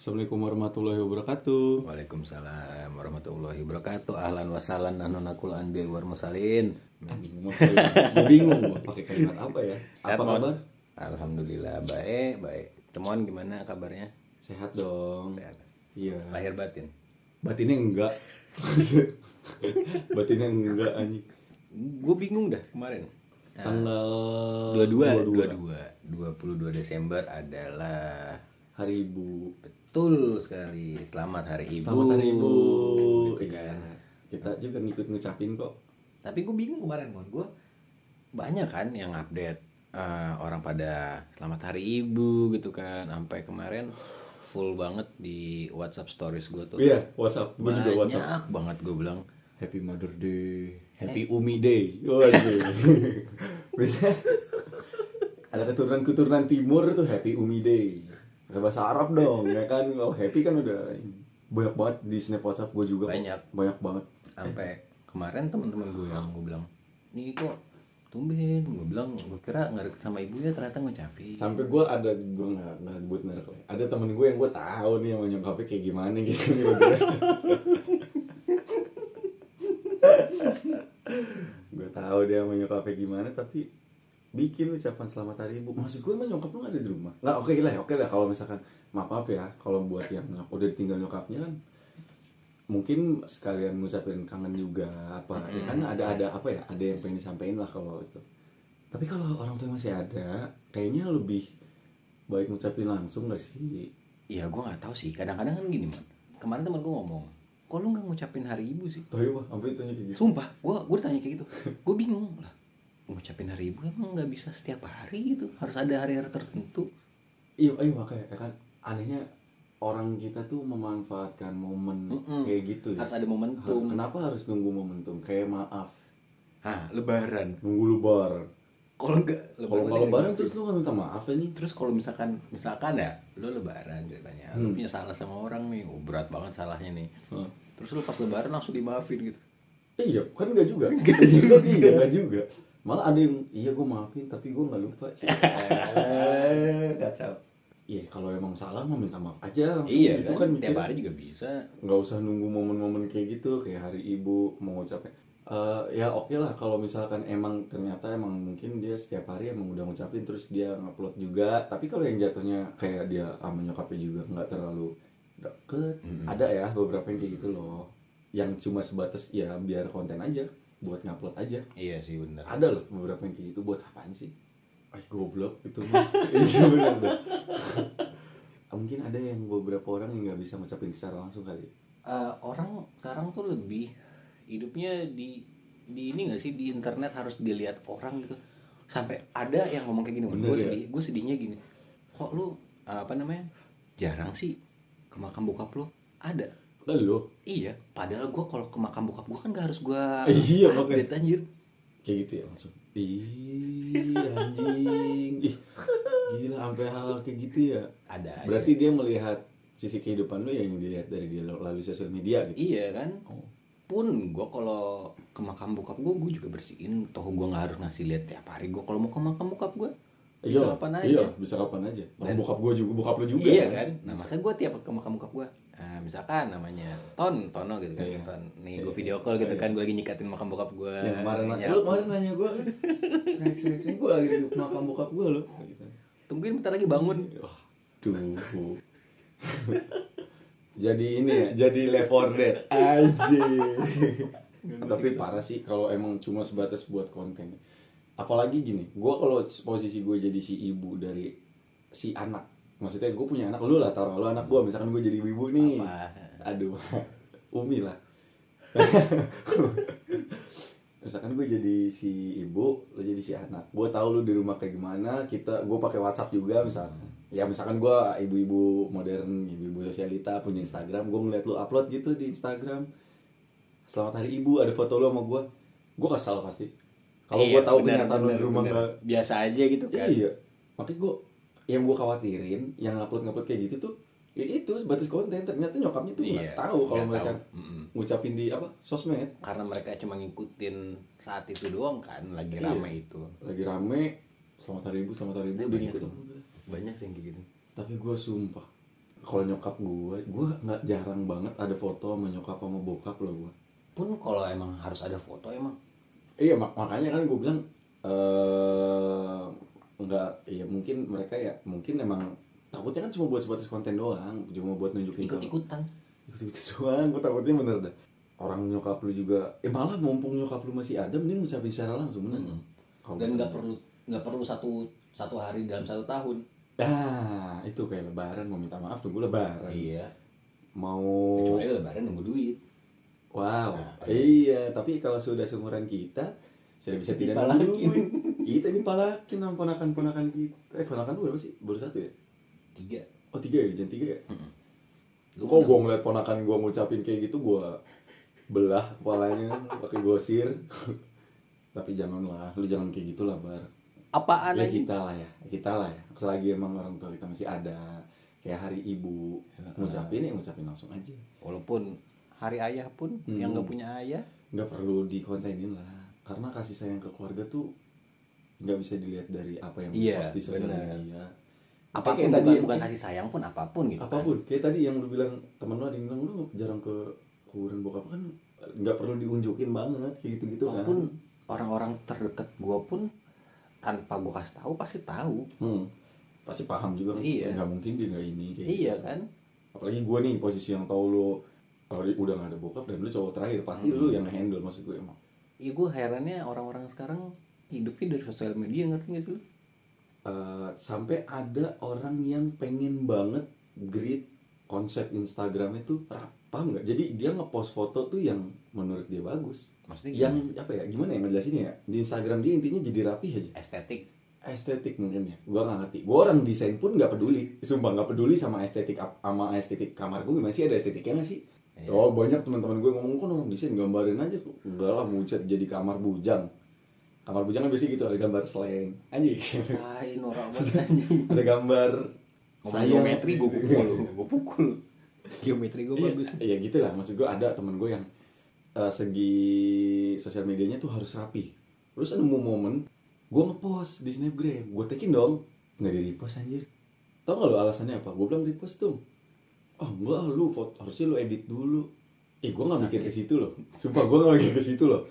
Assalamualaikum warahmatullahi wabarakatuh. Waalaikumsalam warahmatullahi wabarakatuh. Ahlan wa sahlan anunakul anbiya war musalin. Bingung, pakai kalimat apa ya? Sehat, apa kabar? Alhamdulillah baik, baik. Temuan gimana kabarnya? Sehat dong. Sehat. Iya. Lahir batin. Batinnya enggak. Batinnya enggak anjing. Gue bingung dah kemarin. Tanggal Dua dua, 22. dua dua, puluh dua Desember adalah Hari Ibu. Betul sekali. Selamat Hari Ibu. Selamat Hari Ibu. Gitu Iya. kan. Kita juga ngikut ngucapin kok. Tapi gue bingung kemarin mon, gue banyak kan yang update eh, orang pada Selamat Hari Ibu gitu kan, sampai kemarin full banget di WhatsApp Stories gue tuh. Iya, WhatsApp. Gue juga banyak WhatsApp. banget gue bilang. Happy Mother Day, Happy Eh. Umi Day. Waduh. Bisa ada keturunan-keturunan timur tuh Happy Umi Day. Pakai bahasa Arab dong, ya kan? Kalau happy kan udah banyak banget di snap WhatsApp gue juga. Banyak. Banyak banget. Sampai kemarin teman-teman gue yang gue bilang, nih kok tumben, gue bilang gue kira nggak deket sama ibu ya ternyata ngucapin. Sampai gue ada gue nggak nggak buat merek. Ada temen gue yang gue tahu nih yang nyokapnya kayak gimana gitu nih gue tahu dia mau nyokapnya gimana tapi bikin ucapan selamat hari ibu. Maksud gue emang nyokap lu gak ada di rumah? Nggak oke lah oke lah. Kalau misalkan maaf maaf ya kalau buat yang udah ditinggal nyokapnya kan mungkin sekalian ngucapin kangen juga apa ya kan? Ada ada apa ya ada yang pengen disampaikan lah kalau itu. Tapi kalau orang tua masih ada kayaknya lebih baik ngucapin langsung gak sih? Iya gue nggak tahu sih. Kadang-kadang kan gini man. Kemarin temen gue ngomong, kok lu nggak ngucapin Hari Ibu sih? tapi wah sampai ditanya kayak gitu? Sumpah, gue gue ditanya kayak gitu, gue bingung. Lah. Ngucapin hari ibu emang nggak bisa setiap hari gitu, harus ada hari-hari tertentu. iya iya makanya ya kan anehnya orang kita tuh memanfaatkan momen Mm-mm. kayak gitu ya Harus ada momentum. kenapa harus nunggu momentum kayak maaf Ah, Lebaran. nunggu lebaran Kalau nggak kalau nggak lebaran terus lu nggak minta maaf ini terus kalau misalkan misalkan ya, lu Lebaran ceritanya, Hmm. lu punya salah sama orang nih, oh, berat banget salahnya nih. Hah. Terus lu pas Lebaran langsung dimaafin gitu. iya kan enggak juga enggak juga iya enggak juga malah ada yang iya gue maafin tapi gue nggak lupa Kacau. iya kalau emang salah mau minta maaf aja langsung Iya itu kan, kan tiap hari juga bisa. nggak usah nunggu momen-momen kayak gitu kayak hari ibu mau ngucapin. Eh, ya oke lah kalau misalkan emang ternyata emang mungkin dia setiap hari emang udah ngucapin terus dia ngupload juga. Tapi kalau yang jatuhnya kayak dia sama nyokapnya juga nggak terlalu deket Mm-mm. ada ya beberapa yang kayak gitu loh. Yang cuma sebatas ya biar konten aja buat ngupload aja. Iya sih bener. ada loh beberapa yang kayak gitu buat apaan sih? Ay goblok itu mah. iya. Ah, mungkin ada yang beberapa orang yang nggak bisa ngucapin secara langsung kali Eh, orang sekarang tuh lebih hidupnya di di ini gak sih? Di internet harus dilihat orang gitu. Sampai ada yang ngomong kayak gini gue ya? sedih gue sedihnya gini. Kok lu apa namanya jarang. sih ke makam bokap lu? Ada lo iya padahal gue kalau ke makam bokap gue kan gak harus gue Iya, update anjir. Kayak gitu ya langsung ih anjing. Ih gila sampai hal kayak gitu ya. Ada aja. berarti dia melihat sisi kehidupan lu yang dilihat dari dia melalui sosial media gitu? Iya kan? Oh. pun gue kalau ke makam bokap gue gue juga bersihin. Toh gue nggak harus ngasih lihat tiap hari. Gue kalau mau ke makam bokap gue bisa iya kapan aja. iya bisa kapan aja. Dan- bokap gua juga bokap lu juga iya kan? nah masa gue tiap ke makam bokap gue nah, misalkan namanya Ton Tono gitu kan Iya. Ton nih Iya. gue video call gitu Iya. kan gue lagi nyikatin makam bokap gue yang kemarin nanya lu kemarin nanya gua kan sering gua lagi di makam bokap gua lo gitu. tungguin bentar lagi bangun tuh. jadi ini ya, jadi Left 4 Dead aja. Tapi parah sih kalau emang cuma sebatas buat konten. Apalagi gini, gua kalau posisi gue jadi si ibu dari si anak. Maksudnya gue punya anak lu lah, taruh lu anak gua misalkan gue jadi ibu nih. Apa? Aduh, Umi lah. misalkan gue jadi si ibu, lo jadi si anak. Gue tahu lu di rumah kayak gimana. Kita, gue pakai WhatsApp juga misalkan. Ya misalkan gue ibu-ibu modern, ibu-ibu sosialita punya Instagram. Gue ngeliat lu upload gitu di Instagram. Selamat hari ibu, ada foto lu sama gue. Gue kesal pasti. Kalau Iya, gue tahu kenyataan lu di rumah bener. gak biasa aja gitu kan Iya. Makanya gue yang gue khawatirin, yang upload ngupload kayak gitu tuh, ya itu sebatas konten. Ternyata nyokapnya tuh nggak Iya, tahu kalau mereka tahu. Ngucapin di apa sosmed. karena mereka cuma ngikutin saat itu doang kan lagi Iya. rame itu Lagi rame, selamat hari ibu, selamat hari ibu, Eh, udah banyak ngikut. banyak sih yang kayak gitu Tapi gue sumpah, kalau nyokap gue gue nggak jarang banget ada foto sama nyokap sama bokap loh gue pun kalau emang harus ada foto emang iya mak makanya kan gue bilang eh nggak iya mungkin mereka ya mungkin emang takutnya kan cuma buat sebatas konten doang cuma buat nunjukin ikut ikutan ikut-ikut doang gue takutnya bener dah. Orang nyokap lu juga eh malah mumpung nyokap lu masih ada mending ngucapin secara langsung bener. Kalau dan nggak perlu nggak perlu satu satu hari dalam satu tahun. Ah itu kayak lebaran mau minta maaf tunggu lebaran. Iya. Mau kecuali lebaran nunggu duit. Wow Nah, iya tapi kalau sudah seumuran kita sudah bisa tidak Dipalakin. nungguin kita dipalakin sama ponakan-ponakan kita. Eh ponakan lu berapa sih? Baru satu ya? Tiga. Oh tiga ya? Jangan tiga ya? Lu kok gue ngeliat ponakan gue ngucapin kayak gitu gue belah kepalanya pakai gosir. Tapi janganlah lu jangan kayak gitulah bar. Apaan ya lagi? kita lah ya kita lah ya. Selagi emang orang tua kita masih ada. Kayak hari ibu ngucapin ya ngucapin langsung aja. Walaupun hari ayah pun Hmm. yang nggak punya ayah. Nggak perlu dikontenin lah karena kasih sayang ke keluarga tuh nggak bisa dilihat dari apa yang Iya, post di sosial media. Apa pun kayak bukan, tadi bukan kasih sayang pun apa pun gitu kan. apa pun. Kayak tadi yang lu bilang temen lu ada yang bilang lu jarang ke kuburan bokap kan nggak perlu diunjukin banget kayak gitu gitu kan. Walaupun orang-orang terdekat gua pun tanpa gua kasih tahu pasti tahu. Hmm, pasti paham juga kan. Iya. nggak mungkin dia nggak ini kayak iya gitu. kan? Apalagi gue nih posisi yang tahu lu kalau udah nggak ada bokap dan lu cowok terakhir pasti Hmm. lu yang handle maksud gue emang iya gua herannya orang-orang sekarang hidupnya dari sosial media ngerti gak sih lu? Eh, sampai ada orang yang pengen banget grid konsep Instagramnya tuh paham nggak? Jadi dia ngepost foto tuh yang menurut dia bagus. Maksudnya yang gimana? apa ya gimana ya ngejelasinnya ya? Di Instagram dia intinya jadi rapi aja. Estetik. Estetik mungkin ya. Gua nggak ngerti. Gua orang desain pun nggak peduli. Sumpah nggak peduli sama estetik sama estetik kamar gue masih ada estetiknya nggak sih Iya. oh banyak teman-teman gue ngomong kan orang desain gambarin aja enggak lah mau cat jadi kamar bujang. Kamar bujang kan biasanya gitu ada gambar slang anjing. Hai norak banget anjing? Ada gambar Ngomong sayang. geometri gue pukul gue pukul geometri gue Iya, bagus. Iya gitu lah. Maksud gue ada temen gue yang eh, segi sosial medianya tuh harus rapi. Terus ada momen gue ngepost di snapgram. Gue tekin dong. Nggak di repost anjir. Tau gak lu alasannya apa? Gue bilang repost dong oh enggak lu foto harusnya lu edit dulu. Eh gue nggak mikir ke situ loh. Sumpah gue nggak mikir ke situ loh.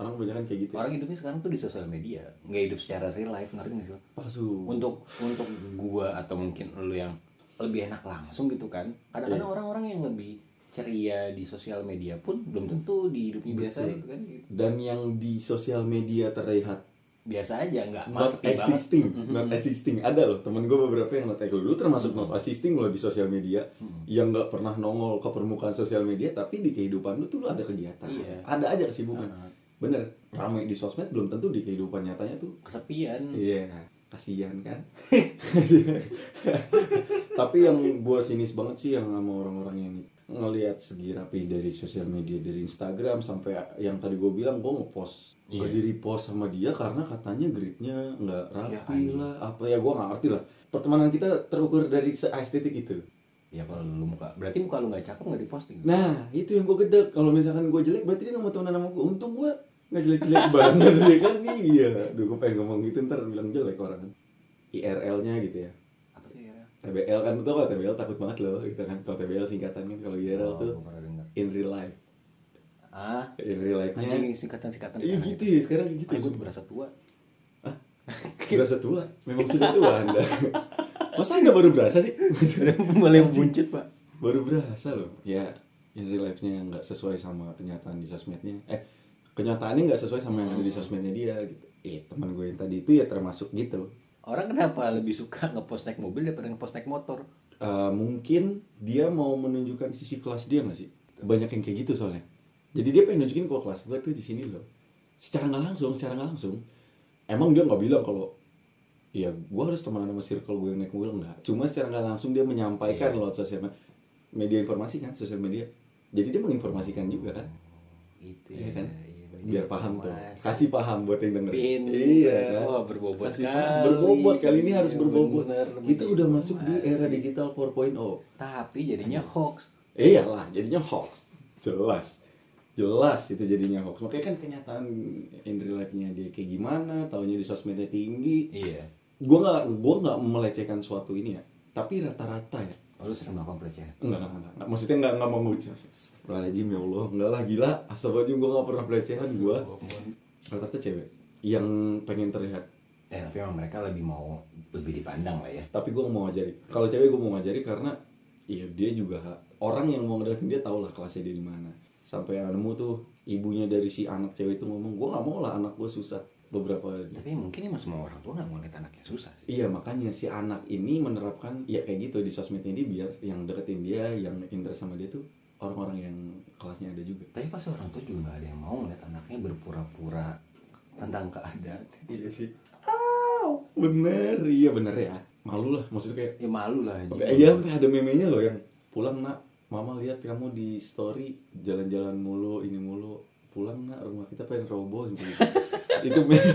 Orang kebanyakan kayak gitu. Orang hidupnya sekarang tuh di sosial media nggak hidup secara real life ngerti nggak sih palsu. Untuk untuk gua atau mungkin lu yang lebih enak langsung gitu kan kadang-kadang Iya. orang-orang yang lebih ceria di sosial media pun belum tentu di hidupnya biasa gitu kan gitu. dan yang di sosial media terlihat biasa aja nggak not sepi banget. existing, not existing. Ada loh temen gue beberapa yang not dulu termasuk not existing loh di sosial media yang nggak pernah nongol ke permukaan sosial media tapi di kehidupan lu tuh lu ada kegiatan, Iya. ada aja kesibukan. Heeh. Bener, ramai di sosmed belum tentu di kehidupan nyatanya tuh. kesepian Iya, kasihan kan. tapi yang gue sinis banget sih yang sama orang-orang yang ngelihat segi rapi dari sosial media dari Instagram sampai yang tadi gue bilang gue ngepost nggak Iya. di repost sama dia karena katanya gridnya nggak rapi Ya, lah apa ya gue nggak ngerti lah. Pertemanan kita terukur dari estetik itu. Ya kalau lu muka berarti muka lu nggak cakep nggak diposting? Nah itu yang gue gedek kalau misalkan gue jelek berarti dia nggak mau temenan sama gue untung gue nggak jelek-jelek banget sih kan? Iya. Duh gue pengen ngomong gitu ntar bilang jelek orang. IRL nya gitu ya. Apa tuh ya TBL kan tuh kalau TBL takut banget loh gitu kan. Kalau TBL singkatan kan kalau IRL Oh, tuh in real life ah in real life nya anjing singkatan-singkatan iya sekarang gitu ya sekarang kayak gitu. Makanya gue tuh berasa tua. Berasa tua? Memang sudah tua anda. Masa anda baru berasa sih? Mulai buncit pak. Baru berasa loh. Ya in real life nya nggak sesuai sama kenyataan di sosmednya. Eh kenyataannya nggak sesuai sama yang ada di sosmednya dia gitu. Eh teman gue yang tadi itu ya termasuk gitu. Orang kenapa lebih suka ngepost naik mobil daripada ngepost naik motor? Eh, mungkin dia mau menunjukkan sisi kelas dia nggak sih? Banyak yang kayak gitu soalnya jadi dia pengen nunjukin kalau kelas gue tuh di sini loh. Secara nggak langsung secara nggak langsung. Emang dia nggak bilang kalau ya gue harus temenan sama circle gue yang naik mobil. Nggak. Cuma secara nggak langsung dia menyampaikan Iya. lewat sosial me- media informasi kan sosial media. Jadi dia menginformasikan juga kan? Itu Iya kan? iya, biar paham tuh. Kasih paham buat yang denger Pinter. iya kan? Wah, berbobot Kasih paham. berbobot kali ini harus Iya, berbobot. bener, kita udah masuk di era digital 4.0 tapi jadinya hoax. Iyalah, jadinya hoax. Jelas. Jelas itu jadinya hoax. Makanya kan kenyataan in real life-nya dia kayak gimana, taunya di sosmednya tinggi. iya. Gua nggak gua nggak melecehkan suatu ini ya. Tapi rata-rata ya, Oh, lu sering melakukan pelecehan? Enggak, enggak, enggak. Maksudnya enggak, enggak mau ngucap. Astagfirullahaladzim ya Allah. Enggak lah, gila. Astagfirullahaladzim, gue gak pernah pelecehan Gue rata-rata cewek Yang pengen terlihat. Eh tapi emang mereka lebih mau lebih dipandang lah ya. Tapi gue mau ngajari. Kalau cewek gue mau ngajari karena Iya dia juga Orang yang mau ngedeketin dia tau lah kelasnya dia di mana Sampai yang nemu tuh Ibunya dari si anak cewek itu ngomong Gue gak mau lah anak gue susah Beberapa tapi mungkin emang semua orang tua nggak mau lihat anaknya susah sih Iya makanya si anak ini menerapkan ya kayak gitu di sosmed ini biar yang deketin dia, yang interest sama dia tuh orang-orang yang kelasnya ada juga. tapi pas orang tua juga nggak ada yang mau ngeliat anaknya berpura-pura tentang keadaan Iya sih. bener, iya bener ya. Malu lah, maksudnya kayak ya malu lah iya ada memenya loh yang pulang nak, mama lihat kamu di story jalan-jalan mulu, ini mulu. Pulang nak, rumah kita pengen roboh gitu. itu meme,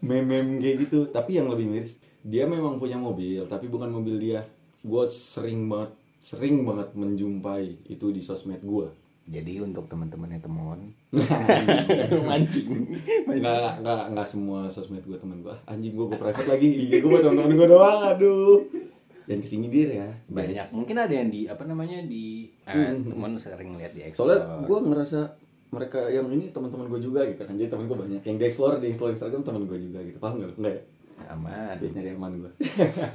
meme kayak gitu. Tapi yang lebih miris, dia memang punya mobil, tapi bukan mobil dia. Gue sering banget, sering banget menjumpai itu di sosmed gue. jadi untuk teman-temannya temon mancing nggak nggak nggak semua sosmed gue temen gue anjing gue gue private lagi IG gue buat temen-temen gue doang aduh dan ke sini dir ya banyak. Mungkin ada yang di apa namanya di ah, Hmm. teman sering lihat di explore. Soalnya gue ngerasa mereka yang ini teman-teman gue juga gitu kan. Jadi temen gue banyak. Yang di explore di explore Instagram temen gue juga gitu. Paham nggak lo? nggak ya? Aman. Biar nyari aman gue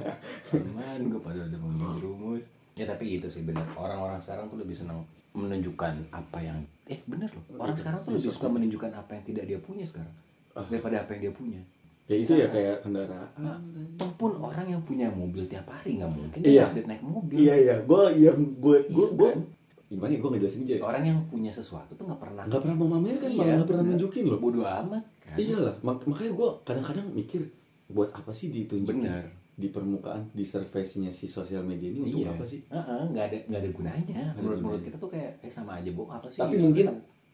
aman. Gue pada udah mau rumus ya tapi gitu sih bener. Orang-orang sekarang tuh lebih senang menunjukkan apa yang eh bener loh. Orang Iya, sekarang tuh iya, lebih sosmed. suka menunjukkan apa yang tidak dia punya sekarang Ah. daripada apa yang dia punya ya itu ya kayak kendaraan. Nah, toh pun orang yang punya mobil tiap hari nggak mungkin Iya. dia update naik mobil. Iya iya. Gue iya gue gue Iya, gue kan? gimana ya? Gue ngejelasin aja. Orang yang punya sesuatu tuh nggak pernah. Nggak pernah memamerkan Iya, malah nggak pernah nunjukin loh. Bodoh amat kan? Iyalah, mak- makanya gue kadang-kadang mikir buat apa sih ditunjukin Bener. di permukaan, di surface-nya si sosial media ini untuk iya. apa sih? Nggak ada nggak ada gunanya. Menurut menurut kita tuh kayak eh sama aja bohong apa sih Tapi mungkin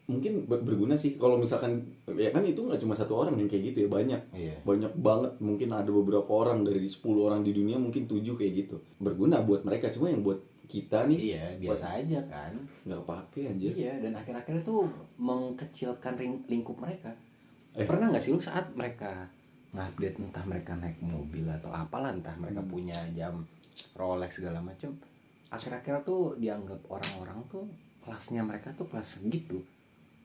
mungkin ber- berguna sih. Kalau misalkan ya kan itu nggak cuma satu orang yang kayak gitu ya banyak. Iya. Banyak banget mungkin ada beberapa orang dari 10 orang di dunia mungkin tujuh kayak gitu. Berguna buat mereka cuma yang buat kita nih iya biasa aja kan. nggak pakai anjir. Iya dan akhir-akhirnya tuh mengkecilkan ring- lingkup mereka. Eh. pernah nggak sih lu saat mereka ngupdate entah mereka naik mobil atau apalah entah mereka Hmm. punya jam Rolex segala macam akhir-akhir tuh dianggap orang-orang tuh kelasnya mereka tuh kelas segitu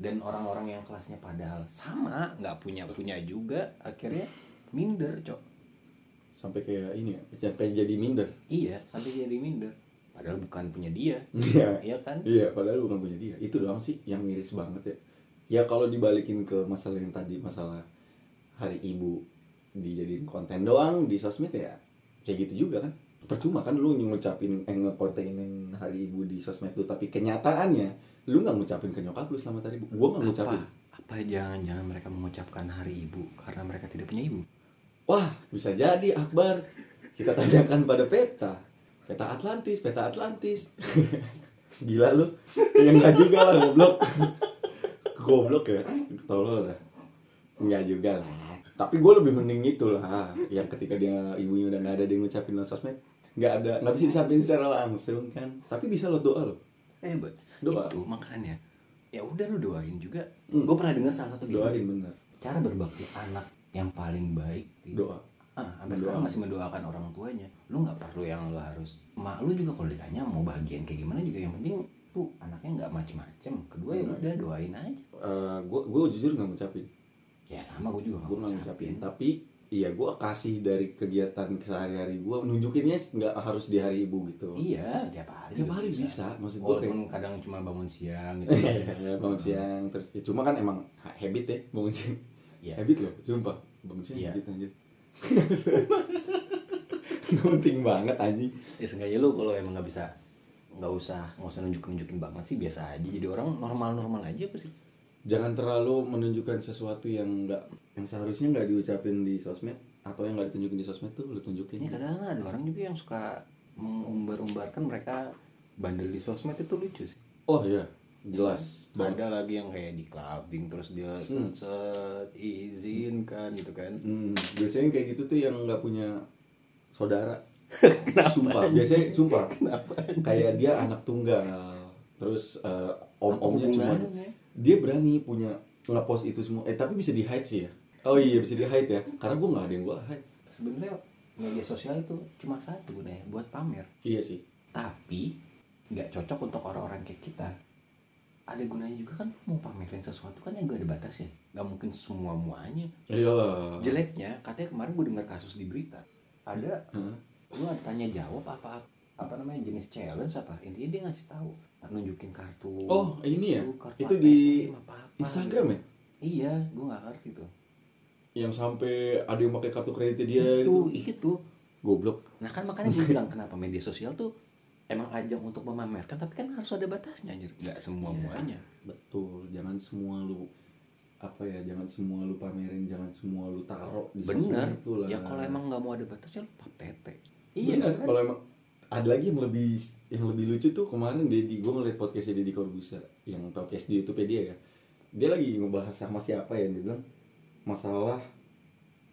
dan orang-orang yang kelasnya padahal sama nggak punya punya juga akhirnya minder cok sampai kayak ini ya sampai jadi minder iya sampai jadi minder padahal bukan punya dia iya iya kan Iya, padahal bukan punya dia. Itu doang sih yang miris banget ya. Ya kalau dibalikin ke masalah yang tadi, masalah hari ibu dijadiin konten doang di sosmed ya, kayak gitu juga kan. Percuma kan lu ngucapin, eh ngekontenin hari ibu di sosmed lu, tapi kenyataannya lu nggak ngucapin ke nyokap lu selamat hari ibu. Gua nggak ngucapin. apa apa jangan-jangan mereka mengucapkan hari ibu karena mereka tidak punya ibu Wah, bisa jadi Akbar. Kita tanyakan pada peta. Peta Atlantis, peta Atlantis. Gila lu. Ya enggak juga lah, goblok. goblok ya. Tolol lah. Enggak juga lah. Tapi gue lebih mending itu lah. Yang ketika dia ibunya udah nggak ada dia ngucapin di sosmed. Nggak ada, nggak bisa disampaikan secara langsung kan. Tapi bisa lo doa lo. hebat Doa. itu makanya ya udah lu doain juga Hmm. gue pernah dengar salah satu gini, Doain bener. cara berbakti anak yang paling baik gitu. Doa. ah sampai sekarang masih mendoakan orang tuanya lu nggak perlu yang lu harus mak lu juga kalau ditanya mau bagian kayak gimana juga yang penting tuh anaknya nggak macem-macem kedua ya udah doain aja gue gue jujur nggak ngucapin. ya sama gue juga gue nggak ngucapin tapi iya gue kasih dari kegiatan sehari-hari gue nunjukinnya nggak harus di hari ibu gitu. Iya tiap hari tiap hari bisa. maksud gue kayak kadang cuma bangun siang gitu. Ya, bangun siang terus ya, cuma kan emang ha- habit ya bangun siang. Iya. habit loh sumpah bangun siang Iya. habit anjir. Penting banget anjing. Ya seenggaknya lu kalau emang nggak bisa nggak usah nggak usah nunjuk nunjukin banget sih biasa aja. Jadi orang normal normal aja apa sih jangan terlalu menunjukkan sesuatu yang nggak yang seharusnya nggak diucapin di sosmed atau yang nggak ditunjukin di sosmed tuh lu tunjukin. Ini kadang ada orang juga yang suka mengumbar-umbarkan mereka bandel di sosmed itu lucu sih. Oh iya. Jelas. Ada lagi yang kayak di clubbing terus dia set, set izinkan gitu kan. Hmm, biasanya kayak gitu tuh yang nggak punya saudara. Sumpah, biasanya sumpah. Kayak dia anak tunggal. Terus eh, om-omnya cuma hubungannya? dia berani punya ngepost itu semua. Eh tapi bisa di hide sih ya. Oh iya bisa di hide ya. Karena gue nggak ada yang gue hide. sebenarnya media sosial itu cuma satu nih buat pamer iya sih tapi nggak cocok untuk orang-orang kayak kita ada gunanya juga kan mau pamerin sesuatu kan yang gak ada batasnya nggak mungkin semua muanya iyalah jeleknya katanya kemarin gue dengar kasus di berita ada Hah? gue tanya jawab apa apa namanya jenis challenge apa? Intinya dia ngasih tahu nunjukin kartu. Oh ini ya? Kartu itu di apa-apa Instagram ya? Gitu. iya gue nggak ngerti tuh. Yang sampai ada yang pakai kartu kredit dia itu itu? itu. Goblok. Nah kan makanya gue bilang kenapa media sosial tuh emang ajang untuk memamerkan tapi kan harus ada batasnya anjir. Nggak semua Iya. muanya. betul. Jangan semua lu apa ya jangan semua lu pamerin jangan semua lu taruh di bener. itu lah ya kalau emang nggak mau ada batasnya lu patete iya kan? kalau emang ada lagi yang lebih yang lebih lucu tuh kemarin Dedi gue ngeliat podcastnya Dedi Corbuzier yang podcast di YouTube dia ya. Dia lagi ngebahas sama siapa ya dia bilang masalah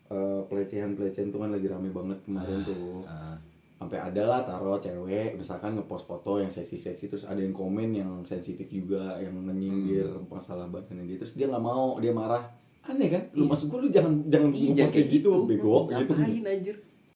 eh, pelecehan pelecehan tuh kan lagi rame banget kemarin tuh. Ah, sampai ada lah taruh cewek misalkan ngepost foto yang seksi-seksi terus ada yang komen yang sensitif juga yang menyindir Hmm. masalah badannya dia terus dia nggak mau dia marah. Aneh kan? Lu Iya. maksud gue lu jangan jangan iya ngepost kayak gitu. bego gitu. Ngapain anjir